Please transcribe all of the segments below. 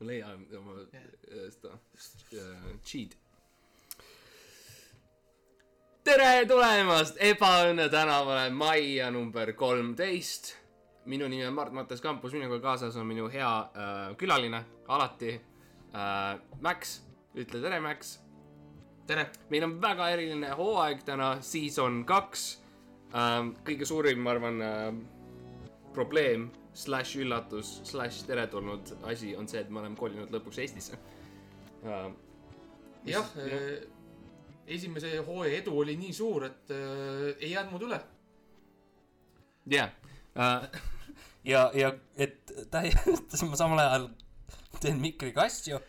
ma leian oma äh, seda äh, cheat. tere tulemast Ebaõnne tänavale majja number kolmteist. minu nimi on Mart Mattias Kampus, minuga kaasas on minu hea äh, külaline alati äh,, Max, ütle tere, Max. tere. meil on väga eriline hooaeg täna, season kaks ähm,. kõige suurim, ma arvan äh,, probleem, slaš üllatus, slaš teretulnud asi on see, et me oleme kolinud lõpuks Eestisse äh,. jah, esimese hooaja edu oli nii suur, et äh, ei jäänud muud üle. jah, ja, ja et täiesti, ma samal ajal teen mikriga asju.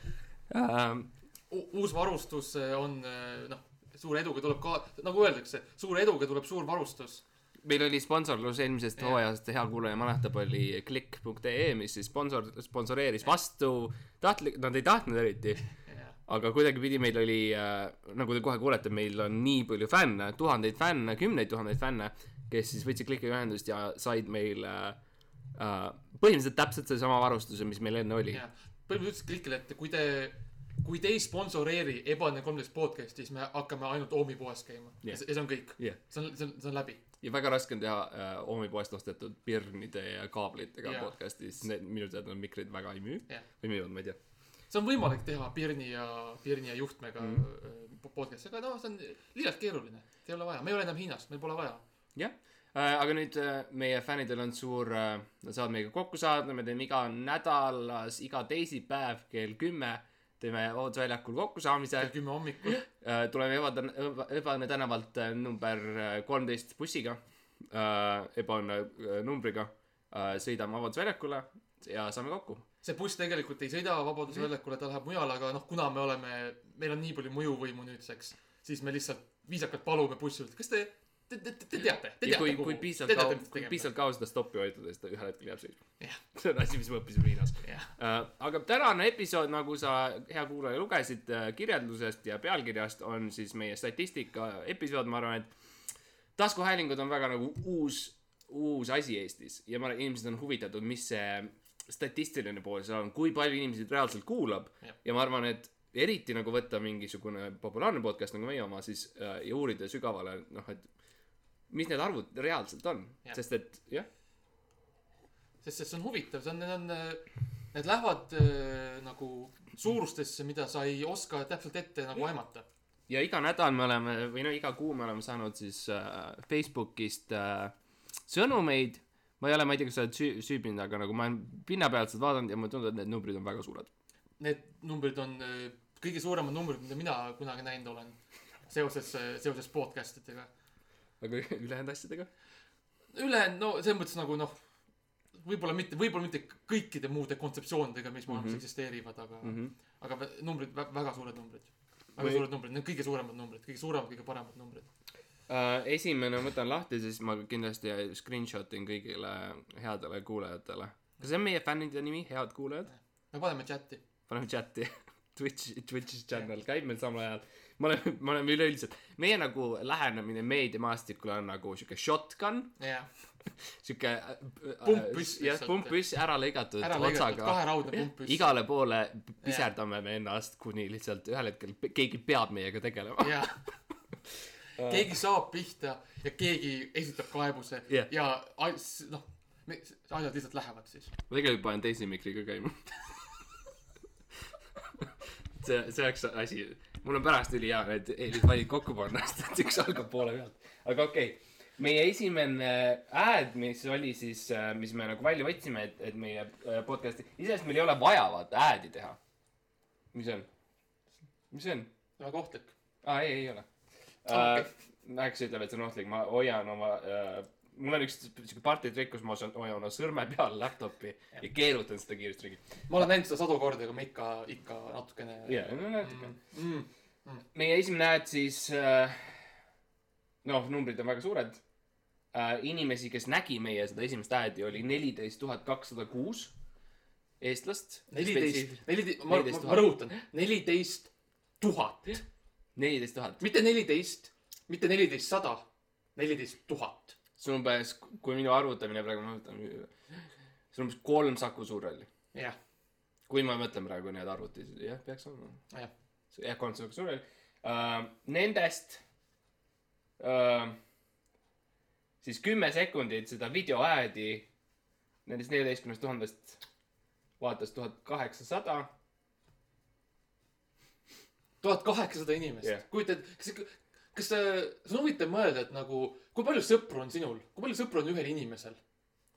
ähm, uus varustus äh, on äh, noh, suure eduga tuleb ka, nagu öeldakse, suure eduga tuleb suur varustus. Meil oli sponsorlus eelmisest hooajast, hea kuulaja mäletab, oli klikk.ee, mis siis sponsor, sponsoreeris vastu tahtlik, nad ei tahtnud eriti, aga kuidagipidi meil oli äh,, nagu te kohe kuulete, meil on nii palju fänne, tuhandeid fänne, kümneid tuhandeid fänne, kes siis võtsid klikiga ühendust ja said meil äh, äh, põhimõtteliselt täpselt sedasama varustuse, mis meil enne oli. põhimõtteliselt klikile, et kui te, kui te ei sponsoreeri Ebaõnne kolmteist podcast'i, siis me hakkame ainult Oomi poes käima yeah.. ja see on kõik jah, see on, see on, see on läbi. Ja väga raske on teha äh, Oomi poest ostetud pirnide ja kaablitega Jaa. podcast'i, sest need minu teada mikrid väga ei müü Jah. või müüvad, ma ei tea. see on võimalik teha Pirni ja, Pirni ja juhtmega mm. podcast'i, aga noh, see on liialt keeruline. ei ole vaja, me ei ole enam Hiinas, meil pole vaja. jah, aga nüüd äh, meie fännidel on suur, nad saavad meiega kokku saada, me teeme iga nädalas, iga teisipäev kell kümme teeme Vabaduse väljakul kokkusaamise kell. kümme hommikul. tuleme Ebaõnne, Ebaõnne tänavalt äh, number äh, kolmteist bussiga, Ebaõnne äh, numbriga, sõidame Vabaduse väljakule ja saame kokku. see buss tegelikult ei sõida Vabaduse väljakule, ta läheb mujale, aga noh, kuna me oleme, meil on nii palju mõjuvõimu nüüdseks, siis me lihtsalt viisakalt palume bussilt, kas te, te, te, te teate, te teate kui, kui piisavalt kaua, kui piisavalt kaua seda stoppi hoitud, siis ta ühel hetkel jääb seisma. Jah. see on asi, mis me õppisime Hiinas. jah, Äh, aga tänane episood, nagu sa, hea kuulaja, lugesid äh, kirjeldusest ja pealkirjast, on siis meie statistika episood, ma arvan, et taskuhäälingud on väga nagu uus, uus asi Eestis ja ma arvan, inimesed on huvitatud, mis see statistiline pool seal on, kui palju inimesi reaalselt kuulab Jah. ja ma arvan, et eriti nagu võtta mingisugune populaarne podcast nagu meie oma, siis äh, ja uurida sügavale, noh, et mis need arvud reaalselt on, sest et jah, sest, sest see on huvitav, see on, need on, need lähevad äh, nagu suurustesse, mida sa ei oska täpselt ette nagu aimata. ja iga nädal me oleme või no iga kuu me oleme saanud siis äh, Facebookist äh, sõnumeid. ma ei ole, ma ei tea, kas sa oled süü-, süübinud, aga nagu ma olen pinnapealselt vaadanud ja mulle tundub, et need numbrid on väga suured. Need numbrid on äh, kõige suuremad numbrid, mida mina kunagi näinud olen seoses, seoses podcast itega. Aga ülejäänud asjadega? ülejäänud, no selles mõttes nagu noh, võib-olla mitte, võib-olla mitte kõikide muude kontseptsioonidega, mis maailmas mm. -hmm. eksisteerivad, aga mm, Mm -hmm. aga numbrid, väga suured numbrid. väga Või- suured numbrid, need kõige suuremad numbrid, kõige suuremad, kõige paremad numbrid. uh,. esimene võtan lahti, siis ma kindlasti screenshot in kõigile headele kuulajatele. kas see on meie fännide nimi, head kuulajad? me paneme chati. paneme chati. Twitch, Twitch'is channel käib meil samal ajal. me oleme, me oleme üleüldiselt, meie nagu lähenemine meediamaastikule on nagu sihuke shotgun jah, sihuke äh, Pumppüss jah, pumppüss ära lõigatud ära otsaga. kaheraudne pumppüss. igale poole piserdame me ennast, kuni lihtsalt ühel hetkel keegi peab meiega tegelema. jah. keegi saab pihta ja keegi esitab kaebuse Jah. ja noh, asjad lihtsalt lähevad siis. ma tegelikult panen teise mikriga käima. see, see oleks asi, mul on pärast ülihea need eelisvalid kokku panna, sest et üks algab poole pealt. aga okei okay., meie esimene ad, mis oli siis, mis me nagu välja võtsime, et, et meie äh, podcast'i, iseenesest meil ei ole vaja vaata ad'i teha. mis see on? mis see on? väga ohtlik. aa, ei, ei ole Aa, uh,. Max ütleb, et see on ohtlik, ma hoian oma uh,, mul on üks siuke partitrikk, kus ma hoian oma sõrme peal laptop'i ja keerutan seda kiiresti ringi. ma olen näinud seda sadu kordi, aga ma ikka, ikka natukene. jaa, no natuke mm.. Mm. meie esimene ad siis uh,, noh, numbrid on väga suured uh,. inimesi, kes nägi meie seda esimest ad'i, oli neliteist tuhat kakssada kuus eestlast. neliteist, neliteist, ma, 14 ma rõhutan, neliteist tuhat, neliteist tuhat. mitte neliteist, mitte neliteist sada, neliteist tuhat. See on umbes, kui minu arvutamine praegu, ma võtan, see on umbes kolm Saku Suurhalli. jah, kui ma mõtlen praegu need arvutid, jah, peaks olema. jah, jah, kolmsada suurel uh,. Nendest uh, siis kümme sekundit seda videoäädi nendest neljateistkümnest tuhandest vaatas tuhat kaheksasada. tuhat kaheksasada inimest yeah.. kujutad, kas, kas sa, see on huvitav mõelda, et nagu, kui palju sõpru on sinul, kui palju sõpru on ühel inimesel?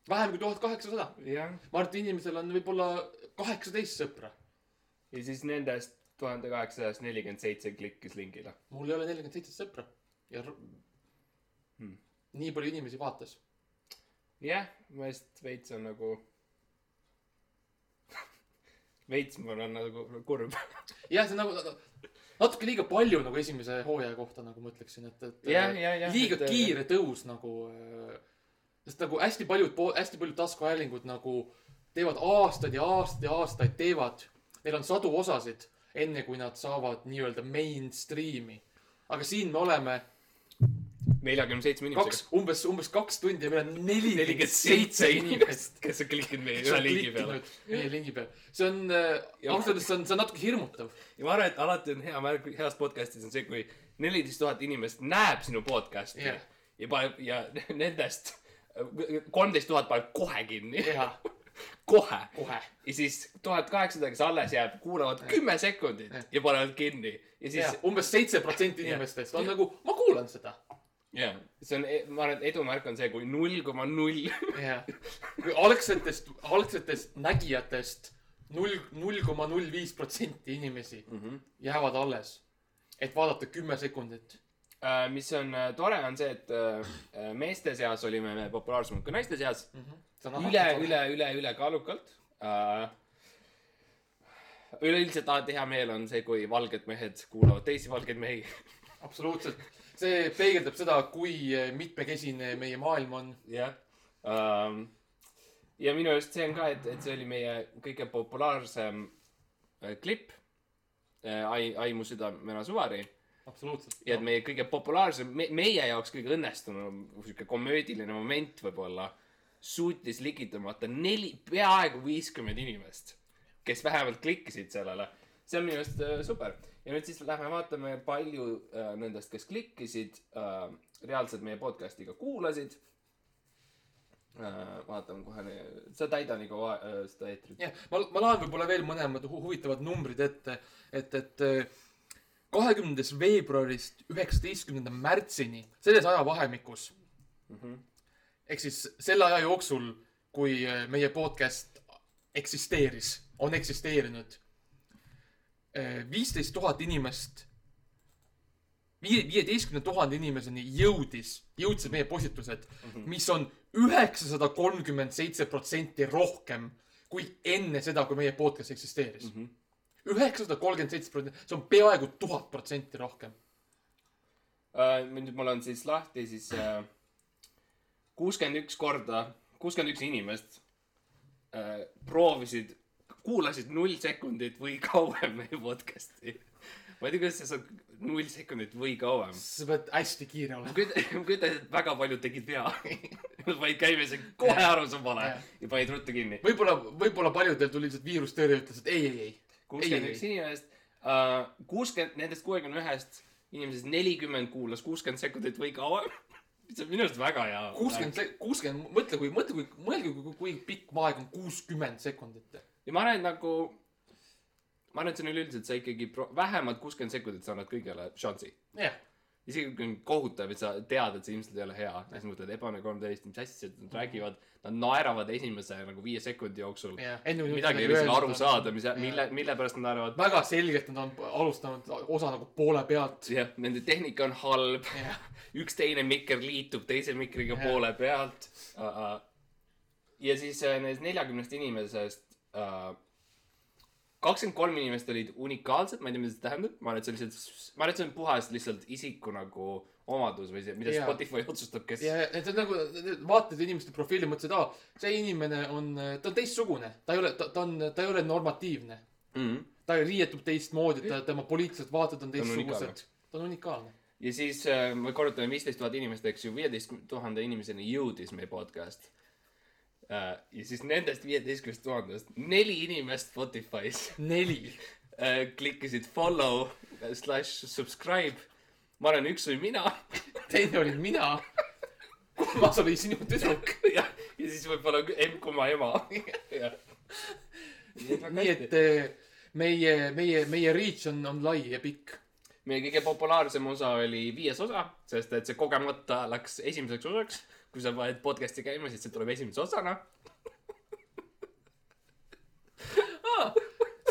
vähem kui tuhat kaheksasada. ma arvan, et inimesel on võib-olla kaheksateist sõpra. ja siis nendest tuhande kaheksasajast nelikümmend seitse klikkis lingile. mul ei ole nelikümmend seitse sõpra ja Hmm. nii palju inimesi vaatas. jah, ma just veits on nagu, veits mul on nagu kurb. jah, see on nagu natuke liiga palju nagu esimese hooaja kohta nagu ma ütleksin, et, et jah, ja, ja. liiga kiire tõus nagu. sest nagu hästi paljud, hästi paljud taskuhäälingud nagu teevad aastaid ja aastaid ja aastaid teevad. Neil on sadu osasid, enne kui nad saavad nii-öelda mainstream'i. aga siin me oleme neljakümne seitsme inimesega kaks, umbes, umbes kaks tundi ja meil on nelikümmend seitse inimest kes on klikkinud meie ühe lingi peale. meie lingi peal. see on äh,, Ja- ausalt öeldes see on, see on natuke hirmutav. ja ma arvan, et alati on hea märk heas podcast'is on see, kui neliteist tuhat inimest näeb sinu podcast'i Jah. ja paneb ja nendest kolmteist tuhat paneb kohe kinni, jah, kohe. kohe. ja siis tuhat kaheksasada, kes alles jääb, kuulavad kümme sekundit ja panevad kinni ja siis jah, umbes seitse protsenti inimestest on nagu, ma kuulan seda. jah, see on, ma arvan, et edumärk on see, kui null koma null jah, kui algsetest, algsetest nägijatest null, null koma null viis protsenti inimesi jäävad alles, et vaadata kümme sekundit. Äh, mis on äh, tore, on see, et äh, meeste seas olime me populaarsemad kui naiste seas. üle, üle, üle, ülekaalukalt uh,. üleüldiselt alati hea meel on see, kui valged mehed kuulavad teisi valgeid mehi. absoluutselt, see peegeldab seda, kui mitmekesine meie maailm on. jah um,. ja minu arust see on ka, et, et see oli meie kõige populaarsem uh, klipp uh,. Ai, Aimu südamena suvari absoluutselt. ja et meie kõige populaarsem me,, meie jaoks kõige õnnestunum sihuke komöödiline moment võib-olla suutis ligi tõmmata neli, peaaegu viiskümmend inimest, kes vähemalt klikkisid sellele. see on minu arust super ja nüüd siis lähme vaatame, palju äh, nendest, kes klikkisid äh,, reaalselt meie podcast'i ka kuulasid äh,. vaatame kohe, sa täida nii kaua äh, seda eetrit. jah, ma, ma loen võib-olla veel mõlemad hu huvitavad numbrid ette, et, et kahekümnendast veebruarist üheksateistkümnenda märtsini, selles ajavahemikus Mm -hmm. ehk siis selle aja jooksul, kui äh, meie podcast eksisteeris, on eksisteerinud viisteist tuhat inimest, viie, viieteistkümne tuhande inimeseni jõudis, jõudsid meie postitused mm, -hmm. mis on üheksasada kolmkümmend seitse protsenti rohkem kui enne seda, kui meie podcast eksisteeris. üheksasada kolmkümmend seitse protsenti, see on peaaegu tuhat protsenti rohkem. Uh, nüüd mul on siis lahti siis kuuskümmend üks korda, kuuskümmend üks inimest uh, proovisid, kuulasid null sekundit või kauem meie podcast'i. ma ei tea, kuidas see saab null sekundit või kauem. sa pead hästi kiire ma olema. kujutan, ma kujutan ette, et väga paljud tegid vea. Nad panid käimise kohe arusaamale Jah. ja panid ruttu kinni. võib-olla, võib-olla paljudel tuli lihtsalt viirustõrje, ütles, et ei, ei, ei. kuuskümmend üks inimest uh,, kuuskümmend, nendest kuuekümne ühest inimesest nelikümmend kuulas kuuskümmend sekundit või kauem. see on minu arust väga hea. kuuskümmend, kuuskümmend, mõtle, kui, mõtle, kui, mõelge, kui, kui pikk aeg on kuuskümmend sekundit. Ja ma arvan, et nagu, ma arvan, et see on üleüldiselt sa ikkagi pro-, vähemalt kuuskümmend sekundit sa annad kõigele šansi. jah, isegi kui on kohutav, et sa tead, et see ilmselt ei ole hea, ja siis mõtled Ebane kolmteist, mis asja nad räägivad, nad naeravad esimese nagu viie sekundi jooksul. kui midagi ei ole isegi aru saada, mis, mille, mille pärast nad naeravad. väga selgelt nad on alustanud osa nagu poole pealt. jah, nende tehnika on halb, jah, üks teine mikker liitub teise mikriga Jah. poole pealt uh. -uh. ja siis uh, nendest neljakümnest inimesest kakskümmend kolm inimest olid unikaalsed, ma ei tea, mida see tähendab, ma arvan, et see on lihtsalt, ma arvan, et see on puhas lihtsalt isiku nagu omadus või see, mida Jaa. Spotify otsustab, kes ja, et see on nagu, vaatad inimeste profiili, mõtlesid, aa, see inimene on, ta on teistsugune, ta ei ole, ta, ta on, ta ei ole normatiivne. mm. -hmm. ta riietub teistmoodi, ta, tema poliitilised vaated on teistsugused. ta on unikaalne. ja siis äh, me korrutame viisteist tuhat inimest, eks ju, viieteist tuhande inimeseni jõudis meie podcast ja siis nendest viieteistkümnest tuhandest neli inimest Spotify's neli. äh, klikkisid follow slash subscribe. ma olen üks või mina teine olin mina. kolmas oli sinu tüdruk. ja, ja siis võib-olla em- koma ema. nii et eh, meie, meie, meie reach on, on lai ja pikk. meie kõige populaarsem osa oli viies osa, sest et see kogemata läks esimeseks osaks. Kui sa paned podcast'i käima, siis see tuleb esimese osana.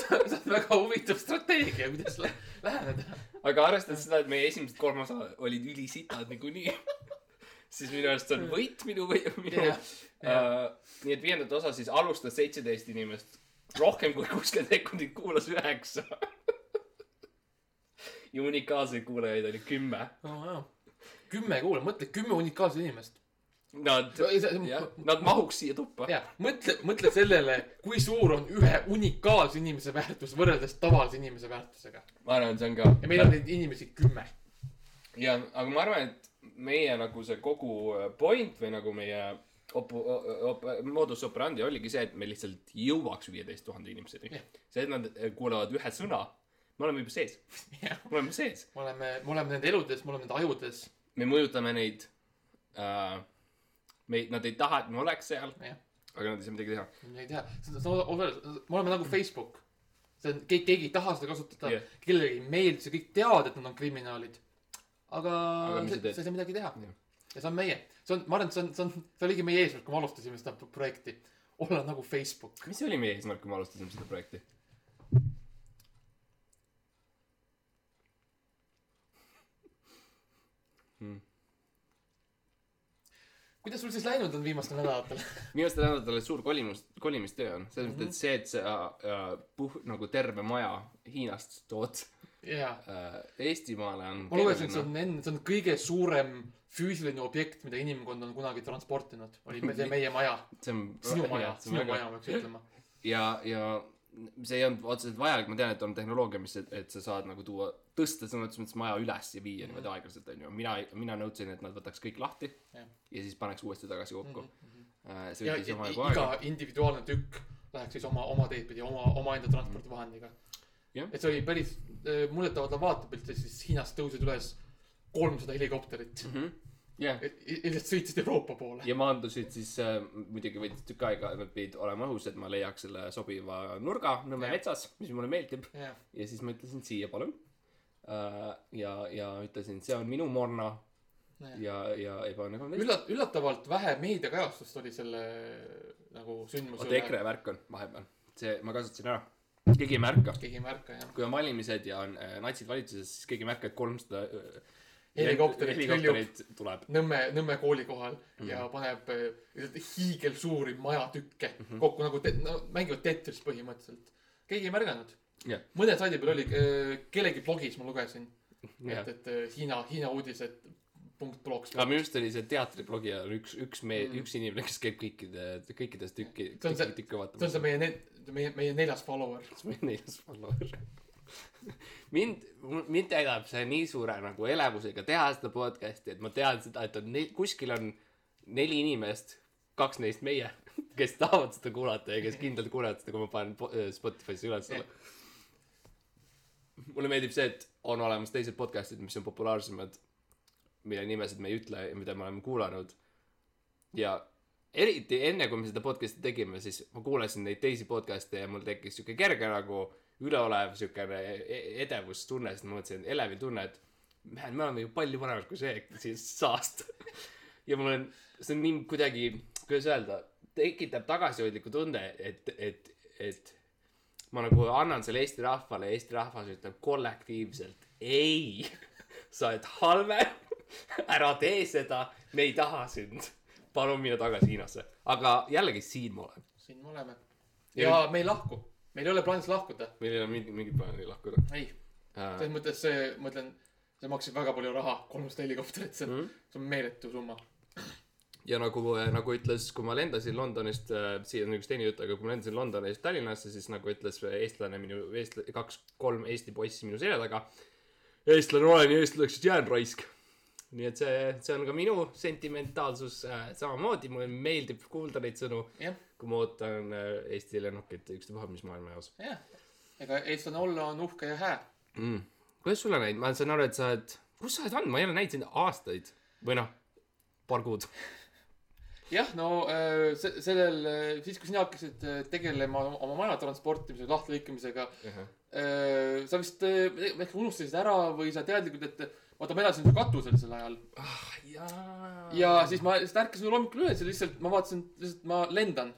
see on väga huvitav strateegia, kuidas lä läheneda. aga arvestades seda, et meie esimesed kolm osa olid ülisitad niikuinii, siis minu arust on võit minu või minu Jah, uh,. nii et viiendat osa siis alustas seitseteist inimest, rohkem kui kuuskümmend sekundit kuulas üheksa. ja unikaalseid kuulajaid oli kümme. kümme kuula, mõtle, kümme unikaalset inimest. Nad, jah, nad mahuks siia tuppa. mõtle, mõtle sellele, kui suur on ühe unikaalse inimese väärtus võrreldes tavalise inimese väärtusega. ma arvan, et see on ka. ja meil on neid inimesi kümme. ja, aga ma arvan, et meie nagu see kogu äh, point või nagu meie opu-, op-, modus operandi oligi see, et me lihtsalt jõuaks viieteist tuhande inimeseni see, et nad äh, kuulavad ühe sõna, me oleme juba sees, me oleme sees. me oleme, me oleme nende eludes, me oleme nende ajudes. me mõjutame neid äh,. me, nad ei taha, et me oleks seal, jah, aga nad ei saa midagi teha. ei tea, me oleme nagu Facebook. see on, keegi, ei taha seda kasutada yeah., kellelegi ei meeldi see, kõik teavad, et nad on kriminaalid. aga, Aga sa ei saa midagi teha Jah.. ja see on meie, see on, ma arvan, et see on, see on, see oligi meie eesmärk, kui me alustasime seda pro- projekti. olla nagu Facebook. mis oli meie eesmärk, kui me alustasime seda projekti? Kuidas sul siis läinud on viimastel nädalatel? viimastel nädalatel suur kolimus, kolimistöö on, selles mõttes, et see, et sa äh, puh-, nagu terve maja Hiinast tood jaa. äh, Eestimaale on ma lugesin, et see on enne, see on kõige suurem füüsiline objekt, mida inimkond on kunagi transportinud. oli see meie maja. sinu maja, sinu väga- maja peaks ütlema. ja, ja see ei olnud otseselt vajalik, ma tean, et on tehnoloogia, mis, et sa saad nagu tuua, tõsta sõna otseses mõttes maja üles ja viia niimoodi aeglaselt, onju. mina, mina nõudsin, et nad võtaks kõik lahti Jah. ja siis paneks uuesti tagasi kokku. see ja võttis ja omajagu iga aega. individuaalne tükk läheks siis oma, oma teed pidi, oma, omaenda transpordivahendiga Jah.. et see oli päris äh, muljetavaldav vaatepilt ja siis Hiinast tõusid üles kolmsada helikopterit. jah, ilmselt sõitsid Euroopa poole. ja maandusid siis äh,, muidugi võttis tükk aega, nad pidid olema õhus, et ma leiaks selle sobiva nurga Nõmme Jah. metsas, mis mulle meeldib. jah, ja siis ma ütlesin siia palun. ja, ja ütlesin, see on minu Morna ja, ja ebaõnne on üllat-, üllatavalt vähe meediakajastust oli selle nagu sündmuse oota, EKRE värk on vahepeal, see, ma kasutasin ära. keegi ei märka, keegi ei märka jah. kui on valimised ja on äh, natsid valitsuses, siis keegi ei märka, et kolmsada äh, Helikopterit tuleb. Nõmme, Nõmme kooli kohal mm Mhm. -hmm. ja paneb äh, hiigelsuuri majatükke mm -hmm. kokku nagu te-, no mängivad Tetris põhimõtteliselt. keegi ei märganud Jah.. mõne saidi peal oli äh, kellegi blogis ma lugesin, jah et, et äh, Hiina, Hiina uudised punkt blogs. aga minu arust oli see teatriblogija on üks, üks me- Mm., üks inimene, kes käib kõikide, kõikides tükki, kõiki tükke see on vaatamas see. meie meie, meie neljas follower. see on meie neljas follower. mind, mind täidab see nii suure nagu elevusega teha seda podcast'i, et ma tean seda, et on ne-, kuskil on neli inimest, kaks neist meie, kes tahavad seda kuulata ja kes kindlalt kuulevad seda, kui ma panen äh, Spotify'sse üles Jah. mulle meeldib see, et on olemas teised podcast'id, mis on populaarsemad, mille nimesid me ei ütle ja mida me oleme kuulanud. ja eriti enne, kui me seda podcast'i tegime, siis ma kuulasin neid teisi podcast'e ja mul tekkis siuke kerge nagu üleolev siukene e- edevustunne, sest ma mõtlesin, elevil tunne, et man, me oleme ju palju paremad kui see siis saast. ja mul on, see on nii kuidagi, kuidas öelda, tekitab tagasihoidliku tunde, et, et, et ma nagu annan selle Eesti rahvale ja Eesti rahvas ütleb kollektiivselt ei, sa oled halvem, ära tee seda, me ei taha sind, palun mine tagasi Hiinasse. aga jällegi siin ma olen, siin me oleme. Ja ja me ei lahku, meil ei ole plaanis lahkuda. meil ei ole mingit, mingit plaani lahkuda ei, äh,. selles mõttes see, ma ütlen, see maksis väga palju raha, kolmsada helikopterit, see on Mhm. see on meeletu summa. ja nagu, nagu ütles, kui ma lendasin Londonist äh,, siia on üks teine jutt, aga kui ma lendasin Londonist Tallinnasse, siis nagu ütles eestlane minu, eestla-, kaks, kolm Eesti poissi minu selja taga. eestlane olen ja eestlaseks jään raisk. nii et see, see on ka minu sentimentaalsus äh, samamoodi, mulle meeldib kuulda neid sõnu, jah, kui ma ootan äh, Eesti lennukit ükstapuha mis maailma jaos jah. ega eestlane olla on uhke ja hää. mm.. kuidas sul on läinud, ma saan aru, et sa oled, kus sa oled olnud, ma ei ole näinud sind aastaid või noh, paar kuud. jah, no äh, se- sellel, siis kui sina hakkasid äh, tegelema oma maja transportimise, lahtilõikamisega, sa vist äh, ehk unustasid ära või sa teadlikult, et vaata, ma elasin su katusel sel ajal jaa. ja siis ma lihtsalt ärkasin hommikul üles ja lihtsalt ma vaatasin, lihtsalt ma lendan.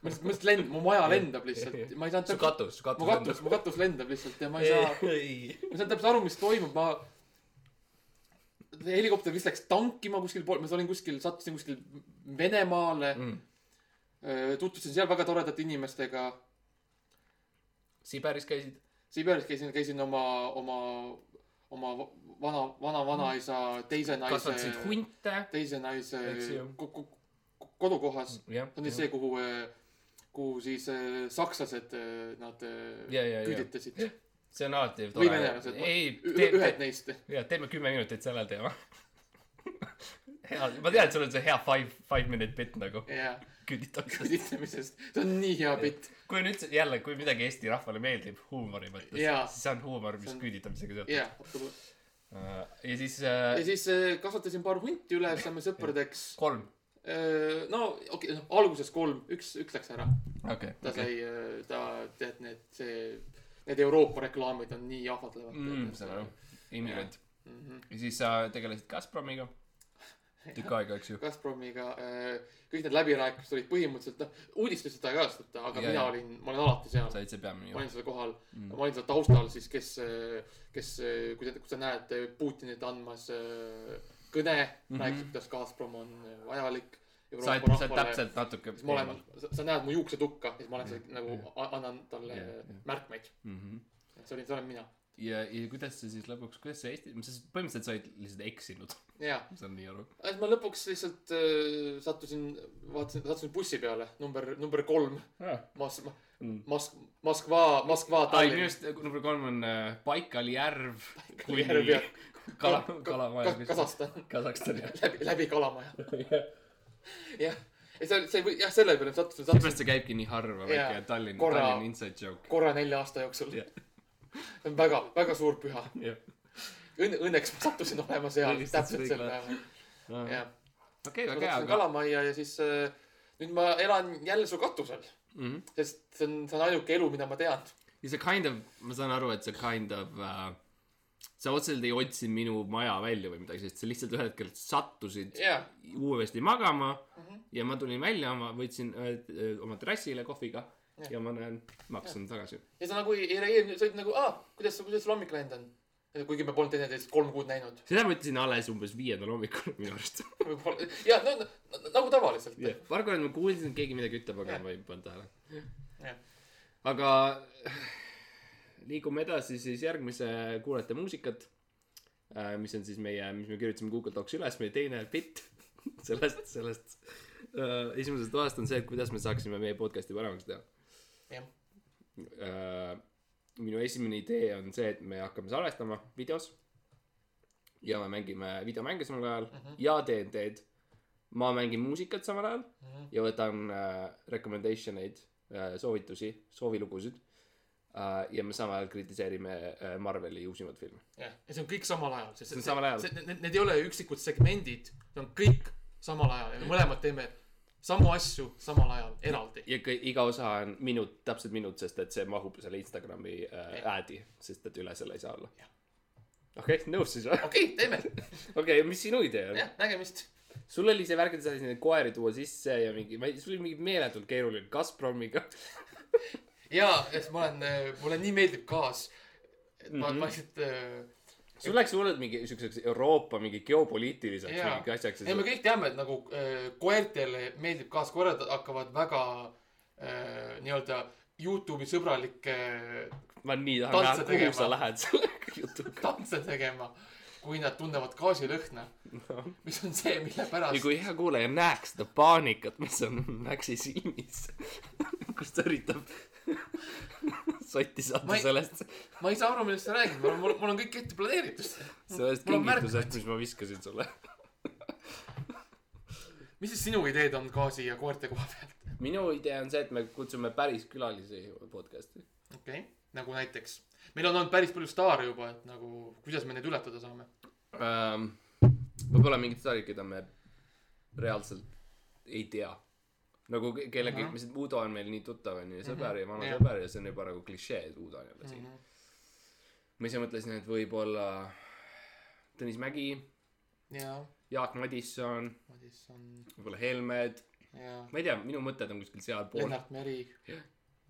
Ma lihtsalt, ma lihtsalt lend-, mu maja lendab lihtsalt, ma ei saanud su katus, su katus mu katus, mu katus lendab lihtsalt ja ma ei saa, ma ei saanud täpselt aru, mis toimub, ma helikopter vist läks tankima kuskil pool, ma olin kuskil, sattusin kuskil Venemaale mm.. Tutvusin seal väga toredate inimestega. Siberis käisid? Siberis käisin, käisin oma, oma, oma vana, vana vanaisa teise naise kasvatasid, hunte? teise naise kodukohas. see on siis see, kuhu, kuhu siis äh, sakslased äh, nad äh, Ja, ja, küüditasid. see on alati või tore. venelased. ei, ühed neist. ja teeme kümme minutit sellel teemal. hea, ma tean, et sul on see hea five, five minute bitt nagu küüditamisest. küüditamisest. see on nii hea bitt. kui nüüd jälle, kui midagi Eesti rahvale meeldib huumori mõttes, siis see on huumor, mis on- küüditamisega seotud. jah, absoluutselt. ja siis äh, ja siis äh, kasvatasin paar hunti üles, saime sõpradeks. kolm. No okei okay,, noh alguses kolm, üks, üks läks ära. okei, ta okei. sai, ta, tead need, see, need Euroopa reklaamid on nii ahvatlevad mm,. saan aru, immigrant. mm. -hmm. ja siis sa tegelesid Gazpromiga tükk aega, eks ju. Gazpromiga äh, kõik need läbirääkimised olid põhimõtteliselt, noh, uudistes seda ei kajastata, aga Ja, mina ja. olin, ma olin alati seal sa. olid see peamine ma olin seal kohal Mm. ma olin seal taustal siis, kes, kes, kui sa, kui sa näed Putinit andmas äh, kõne mm. -hmm. rääkis, kuidas Gazprom on vajalik sa oled, sa oled täpselt natuke siis ma olen, sa näed mu juuksetukka siis ma olen seal nagu Ja. annan talle Ja, ja. märkmeid. mm. -hmm. see olin, see olen mina. ja, ja kuidas see siis lõpuks, kuidas see Eesti, sa põhimõtteliselt sa olid lihtsalt eksinud, ma saan nii aru. siis ma lõpuks lihtsalt äh, sattusin, vaatasin, sattusin bussi peale, number, number kolm, Mas-, Mm. Mas-, Moskva, Moskva, ai, Tallinn minu. arust number kolm on äh, Baikali järv. järv ja kala Ka-, kalamaja Ka-. Kasahstan, Kasahstan jah. läbi, läbi Kalamaja. jah, ja see, see, jah, selle peale sattusin, seepärast see käibki nii harva, väike Tallinn, Tallinn inside joke. korra nelja aasta jooksul see on väga, väga suur püha. Õnne, õnneks ma sattusin olema seal täpselt sel päeval, jah. okei, väga hea. Kalamajja ja siis äh, nüüd ma elan jälle su katusel, Mhm. sest see on, see on ainuke elu, mida ma tean. ja see kind of, ma saan aru, et see kind of äh, sa otseselt ei otsinud minu maja välja või midagi sellist, sa lihtsalt ühel hetkel sattusid jaa, uuesti magama Mhm. ja ma tulin välja, ma võtsin öö, öö, oma terrassile kohviga Jah. ja ma näen, ma hakkasin tagasi. ja sa nagu ei reageerinud, sa olid nagu, aa, kuidas, kuidas sul hommik läinud on? Kuigi me polnud teineteist kolm kuud näinud. seda ma ütlesin alles umbes viiendal hommikul minu arust. võib-olla, jaa, no, nagu tavaliselt jah, paar korda ma kuulsin, et keegi midagi ütleb, aga Jah. ma ei pannud tähele. Jah. aga liigume edasi siis järgmise kuulajate muusikat, mis on siis meie, mis me kirjutasime Google Docs üles, meie teine bitt sellest, sellest äh, esimesest toast on see, et kuidas me saaksime meie podcast'i paremaks teha jah, äh, minu esimene idee on see, et me hakkame salvestama videos ja me mängime videomänge samal ajal mm -hmm. ja DND-d. ma mängin muusikat samal ajal mm -hmm. ja võtan äh, recommendation eid äh,, soovitusi, soovilugusid äh,. ja me samal ajal kritiseerime äh, Marveli uusimat filmi. jah, ja see on kõik samal ajal, sest See on samal ajal. Need, need ei ole üksikud segmendid, need on kõik samal ajal ja me mõlemad teeme samu asju samal ajal, eraldi. ja kõi- iga osa on minut, täpselt minut, sest et see mahub selle Instagrami äh, ad'i, sest et üle selle ei saa olla okei okay,, nõus siis või? okei okay,, teeme, okei okay,, mis sinu idee on? jah, nägemist. sul oli see värk, et sa said neid koeri tuua sisse ja mingi, ma ei, sul oli mingi meeletult keeruline Gazpromiga. ja, et ma olen, mulle nii meeldib gaas. et ma, Mhm. ma lihtsalt äh, sul läks hullult mingi siukseks Euroopa mingi geopoliitiliseks Jaa. mingi asjaks. ei, me kõik teame, et nagu äh, koertele meeldib gaas, koerad hakkavad väga äh, nii-öelda Youtube'i sõbralikke ma nii tahan näha, kuhu sa lähed selle jutuga. tantse tegema, kui nad tunnevad gaasilõhna, mis on see, mille ja pärast kui hea kuulaja näeks seda paanikat, mis on Maxi silmis, kus ta üritab sotti saada ei- sellest, ma ei saa aru, millest sa räägid, mul on, mul on kõik ette planeeritud. sellest kingitusest, mis ma viskasin sulle. mis siis sinu ideed on gaasi ja koerte koha pealt? minu idee on see, et me kutsume päris külalisi podcast'i. okei okay., nagu näiteks, meil on olnud päris palju staare juba, et nagu, kuidas me neid ületada saame? ähm,. võib-olla mingid staarid, keda me reaalselt ei tea. Nagu ke- kellegi, Ahah. mis Udo on meil nii tuttav onju ja sõber ja vana Jah. sõber ja see on juba nagu klišee, et Udo on jälle siin. Mhm. ma ise mõtlesin, et võib-olla Tõnis Mägi, ja, Jaak Madisson, Madisson võib-olla Helmed, ja ma ei tea, minu mõtted on kuskil sealpool. Lennart Meri.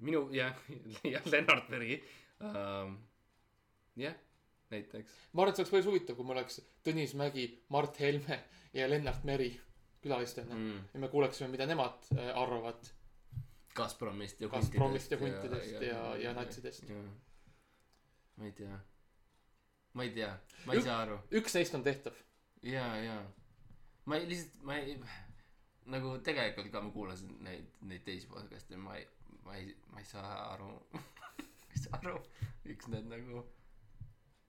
minu jah, jah Lennart Meri um,. jah, näiteks. ma arvan, et see oleks päris huvitav, kui mul oleks Tõnis Mägi, Mart Helme ja Lennart Meri külalistena mm. Ja me kuuleksime, mida nemad äh, arvavad Gazpromist ja Gazpromist ja huntidest ja, ja natsidest. ma ei tea. ma ei tea, ma ei Ük- saa aru. üks neist on tehtav. ja, ja. ma ei, lihtsalt, ma ei, nagu tegelikult ka ma kuulasin neid, neid teisi podcast'e, ma ei, ma ei, ma ei saa aru ma ei saa aru, miks need nagu.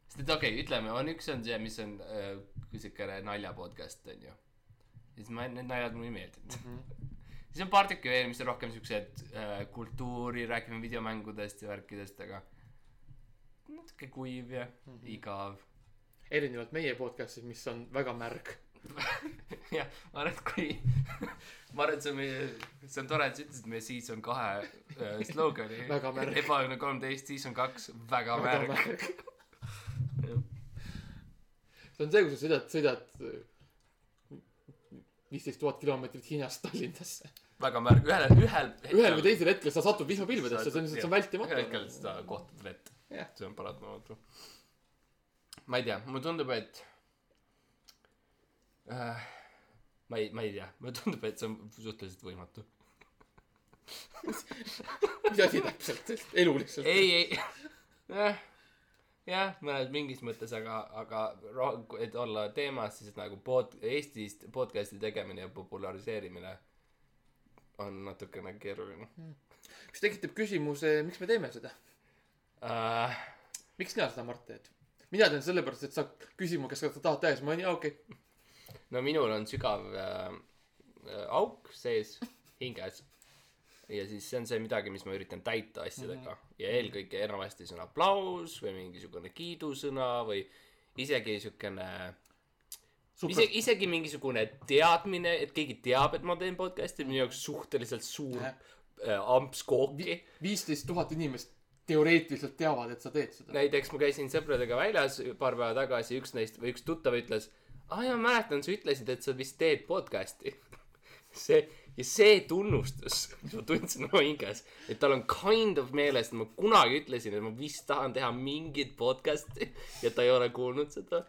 sest et okei okay,, ütleme, on üks on see, mis on äh, siukene nalja podcast on ju. Siis ma, need naljad mulle ei meeldinud. siis on paar tükki veel, mis on rohkem siuksed äh, kultuuri, räägime videomängudest ja värkidest, aga natuke kuiv ja mm -hmm. igav. erinevalt meie podcast'ist, mis on väga märg. jah, ma arvan, et kui, ma arvan, et see on meie, see on tore, et sa ütlesid meie season kahe äh, slogani. Ebaõnne kolmteist, season kaks, väga märg. see on see, kui sa sõidad, sõidad viisteist tuhat kilomeetrit Hiinast Tallinnasse. väga märg, ühel, ühel. ühel või teisel hetkel sa satud vihmapilvedesse, see on lihtsalt, see on vältimatu. ühel hetkel sa kohtad vett Jah.. see on paratamatu. ma ei tea, mulle tundub, et äh,. ma ei, ma ei tea, mulle tundub, et see on suhteliselt võimatu. mis asi täpselt, elu lihtsalt. ei, ei, jah, mõnes mingis mõttes, aga, aga roh-, et olla teemas, siis nagu pod-, Eestist podcast'i tegemine ja populariseerimine on natukene keeruline mis tekitab küsimuse, miks me teeme seda? uh,. miks sina seda, Mart, teed? mina teen sellepärast, et sa käest, kas sa tahad siis ma olen jaa, okei okay.. no minul on sügav äh, äh, auk sees hinges ja siis see on see midagi, mis ma üritan täita asjadega ja eelkõige enamasti see on aplaus või mingisugune kiidusõna või isegi siukene isegi, isegi mingisugune teadmine, et keegi teab, et ma teen podcast'i, minu jaoks suhteliselt suur Jah. äh, amps kooki. viisteist tuhat inimest teoreetiliselt teavad, et sa teed seda. näiteks ma käisin sõpradega väljas paar päeva tagasi, üks neist või üks tuttav ütles, aa jaa, mäletan, sa ütlesid, et sa vist teed podcast'i. see ja see tunnustus, mis ma tundsin oma hinges, et tal on kind of meeles, et ma kunagi ütlesin, et ma vist tahan teha mingit podcast'i ja ta ei ole kuulnud seda.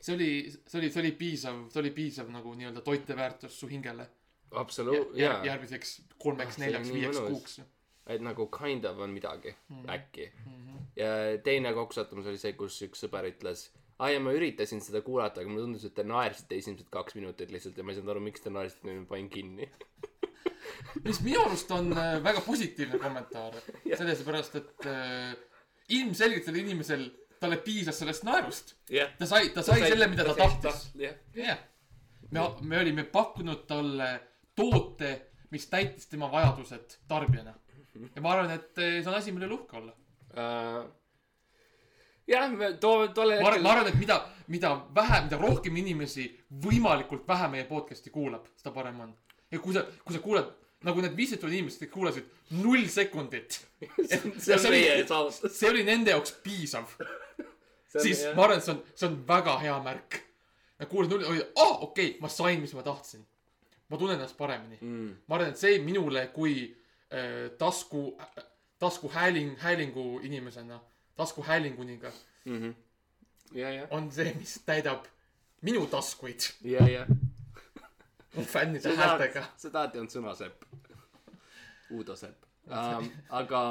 see oli, see oli, see oli piisav, see oli piisav nagu nii-öelda toiteväärtus su hingele. absoluut, ja, jaa. järgmiseks Ah, kolmeks, oli neljaks, viieks kuuks. et nagu kind of on midagi mm. Mhm. äkki mm. -hmm. ja teine kokkusattumus oli see, kus üks sõber ütles, aa ja ma üritasin seda kuulata, aga mulle tundus, et te naersite esimesed kaks minutit lihtsalt ja ma ei saanud aru, miks te naersite, nüüd ma panin kinni. mis minu arust on äh, väga positiivne kommentaar. sellepärast, et äh, ilmselgelt sellel inimesel, talle piisas sellest naerust. jah. ta sai, ta sai selle, mida ta tahtis. jah, jah. me, me olime pakkunud talle toote, mis täitis tema vajadused tarbijana. ja ma arvan, et eh, see on asi, mille üle uhke olla. uh,. jah, too, tollel ma arvan, ma arvan, et mida, mida vähem, mida rohkem inimesi võimalikult vähe meie podcast'i kuulab, seda parem on. ja kui sa, kui sa kuulad nagu need viisteist tuhat inimest, kuulasid null sekundit, see on see oli- see oli nende jaoks piisav, siis ma arvan, et see on, see on väga hea märk. Nad kuulasid null, olid, aa, okei okay,, ma sain, mis ma tahtsin. ma tunnen ennast paremini. mm.. ma arvan, et see minule kui äh, tasku, taskuhääling, häälingu inimesena, taskuhäälinguniga Mm -hmm. ja, ja, on see, mis täidab minu taskuid ja, ja. fännide häältega. seda alati on sõnasepp. Uudo Sepp um,. aga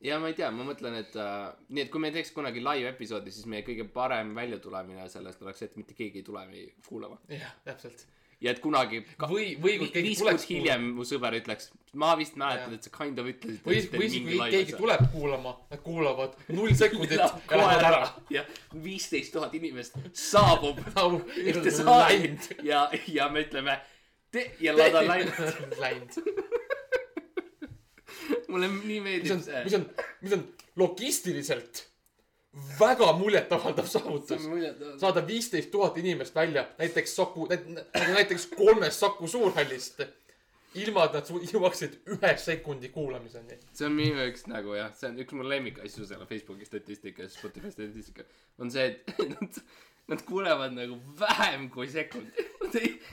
ja ma ei tea, ma mõtlen, et uh, nii, et kui me teeks kunagi live episoodi, siis meie kõige parem väljatulemine sellest oleks, et mitte keegi ei tule meid kuulama. jah, täpselt. Ja et kunagi või, või kui keegi viis tuleks kuud hiljem mu sõber ütleks, ma vist mäletan, Jah. et sa kind of ütlesid. või, või siis, kui keegi tuleb kuulama, nad kuulavad null sekundit ja lähevad ära ära. ja viisteist tuhat inimest saabub ühte saali ja, ja me ütleme te- ja nad on läinud. Läinud. mulle nii meeldib see mis. on, mis on logistiliselt väga muljetavaldav saavutus. saada viisteist tuhat inimest välja näiteks Saku, nagu näiteks kolmest Saku Suurhallist, ilma et nad su- jõuaksid ühe sekundi kuulamiseni. see on minu jaoks nagu jah, see on üks mu lemmikasju selle Facebooki statistika ja Spotify statistika on see, et nad, nad kuulevad nagu vähem kui sekund.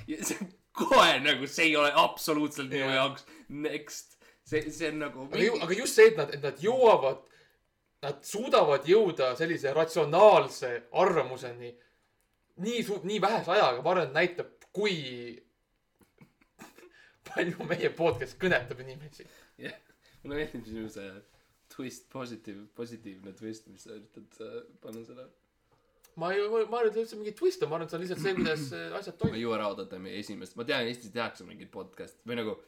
ja see on kohe nagu see ei ole absoluutselt minu jaoks next. see, see on nagu. aga ju-, aga just see, et nad, et nad jõuavad, nad suudavad jõuda sellise ratsionaalse arvamuseni nii suur, nii vähese ajaga, ma arvan, et näitab, kui palju meie podcast kõnetab inimesi. jah, mulle meeldib sinu see twist, positiiv, positiivne twist, mis sa üritad äh, panna selle. ma ei, ma arvan, et see üldse mingi twist on, ma arvan, et see on lihtsalt see, kuidas äh, asjad ei toimuvad. jõua ära oodata meie esimest, ma tean, Eestis tehakse mingit podcast'i või nagu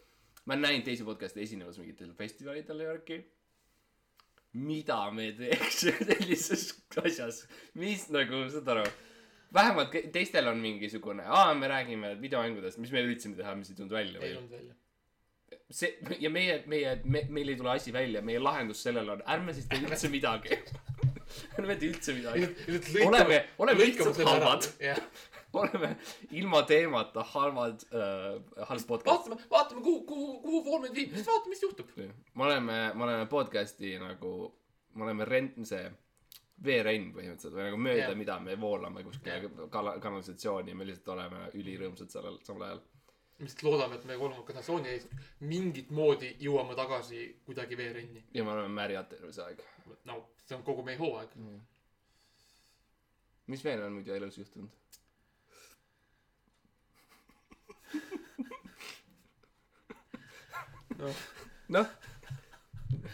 ma olen näinud teisi podcast'e esinemas mingitel festivalidel ja värki. Mida me teeks sellises asjas, mis nagu, saad aru, vähemalt teistel on mingisugune, aa, me räägime videomängudest, mis me üritasime teha, mis ei tulnud välja ei või tulnud välja. see ja meie, meie me,, meil ei tule asi välja, meie lahendus sellele on, ärme siis tee üldse midagi. ärme tee üldse midagi. oleme, oleme lihtsalt halvad, oleme ilma teemata halvad äh,, halb podcast. vaatame, vaatame, kuhu, kuhu, kuhu meid viib, siis vaatame, mis juhtub. me oleme, me oleme podcast'i nagu, me oleme rent-, see veerenn põhimõtteliselt või nagu mööda yeah., mida me voolame kuskile yeah. kala-, kanalisatsiooni ja me lihtsalt oleme ülirõõmsad sellel samal ajal. me lihtsalt loodame, et me kolmanda kanalisatsiooni eest mingit moodi jõuame tagasi kuidagi veerenni. ja me oleme märjad terve see aeg. no see on kogu meie hooaeg. mis veel on muidu elus juhtunud? noh, noh,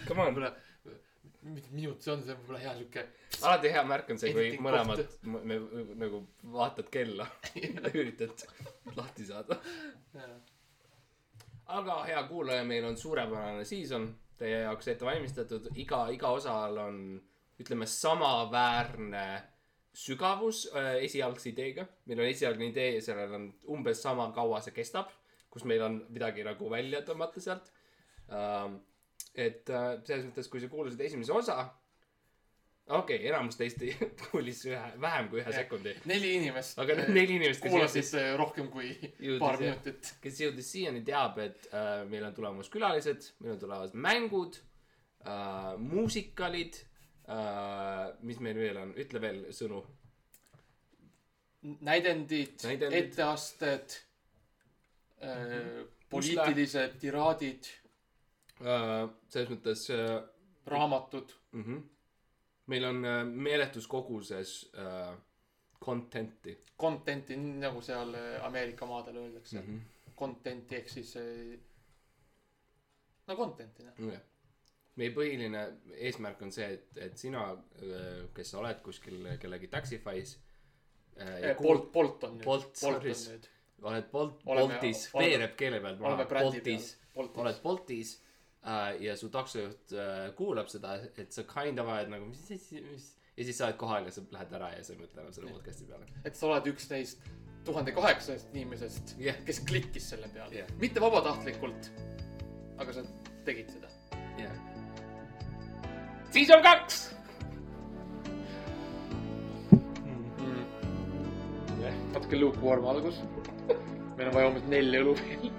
come on. mis minut see on, see on võib-olla hea sihuke. alati hea märk on see, kui mõlemad me nagu vaatad kella ja üritad lahti saada. aga hea kuulaja, meil on suurepärane season teie jaoks ette valmistatud, iga, iga osal on ütleme samaväärne sügavus äh, esialgse ideega. meil on esialgne idee, sellel on umbes sama kaua see kestab, kus meil on midagi nagu välja tõmmata sealt ähm,. et äh, selles mõttes, kui sa kuulasid esimese osa, okei okay,, enamus teist ei- kuulis ühe, vähem kui ühe Jah. sekundi. neli inimest. aga need neli inimest, kuulasid jõudis, äh, rohkem kui Jõudis, paar minutit. kes jõudis siiani, teab, et äh, meil on tulemas külalised, meil on tulemas mängud äh,, muusikalid äh,, mis meil veel on, ütle veel sõnu. näidendid, Näidendid. etteasted äh,, poliitilised tiraadid, äh,. selles mõttes äh, raamatud. mm. -hmm. meil on äh, meeletus koguses äh, content'i Content'i, nii nagu seal äh, Ameerika maadel öeldakse mm. -hmm. Content'i ehk siis äh, no content'i noh. jah, meie põhiline eesmärk on see, et, et sina, kes sa oled kuskil kellegi Taxify's äh,. Bolt, Bolt on nüüd. Bolt, Bolt on nüüd. Oled Bolt, Boltis, veereb keele pealt maha, Boltis,. Oled Boltis äh, ja su taksojuht äh, kuulab seda, et sa kind of ajad nagu, mis, mis, mis ja siis sa oled kohal ja sa lähed ära ja sa ei mõtle enam selle podcast'i peale. et sa oled üks neist tuhande kaheksasajast inimesest Jah. kes klikkis selle peale Jah. mitte vabatahtlikult, aga sa tegid seda. jah. season kaks. Natuke lukewarm algus. meil on vaja umbes nelja õlu veel.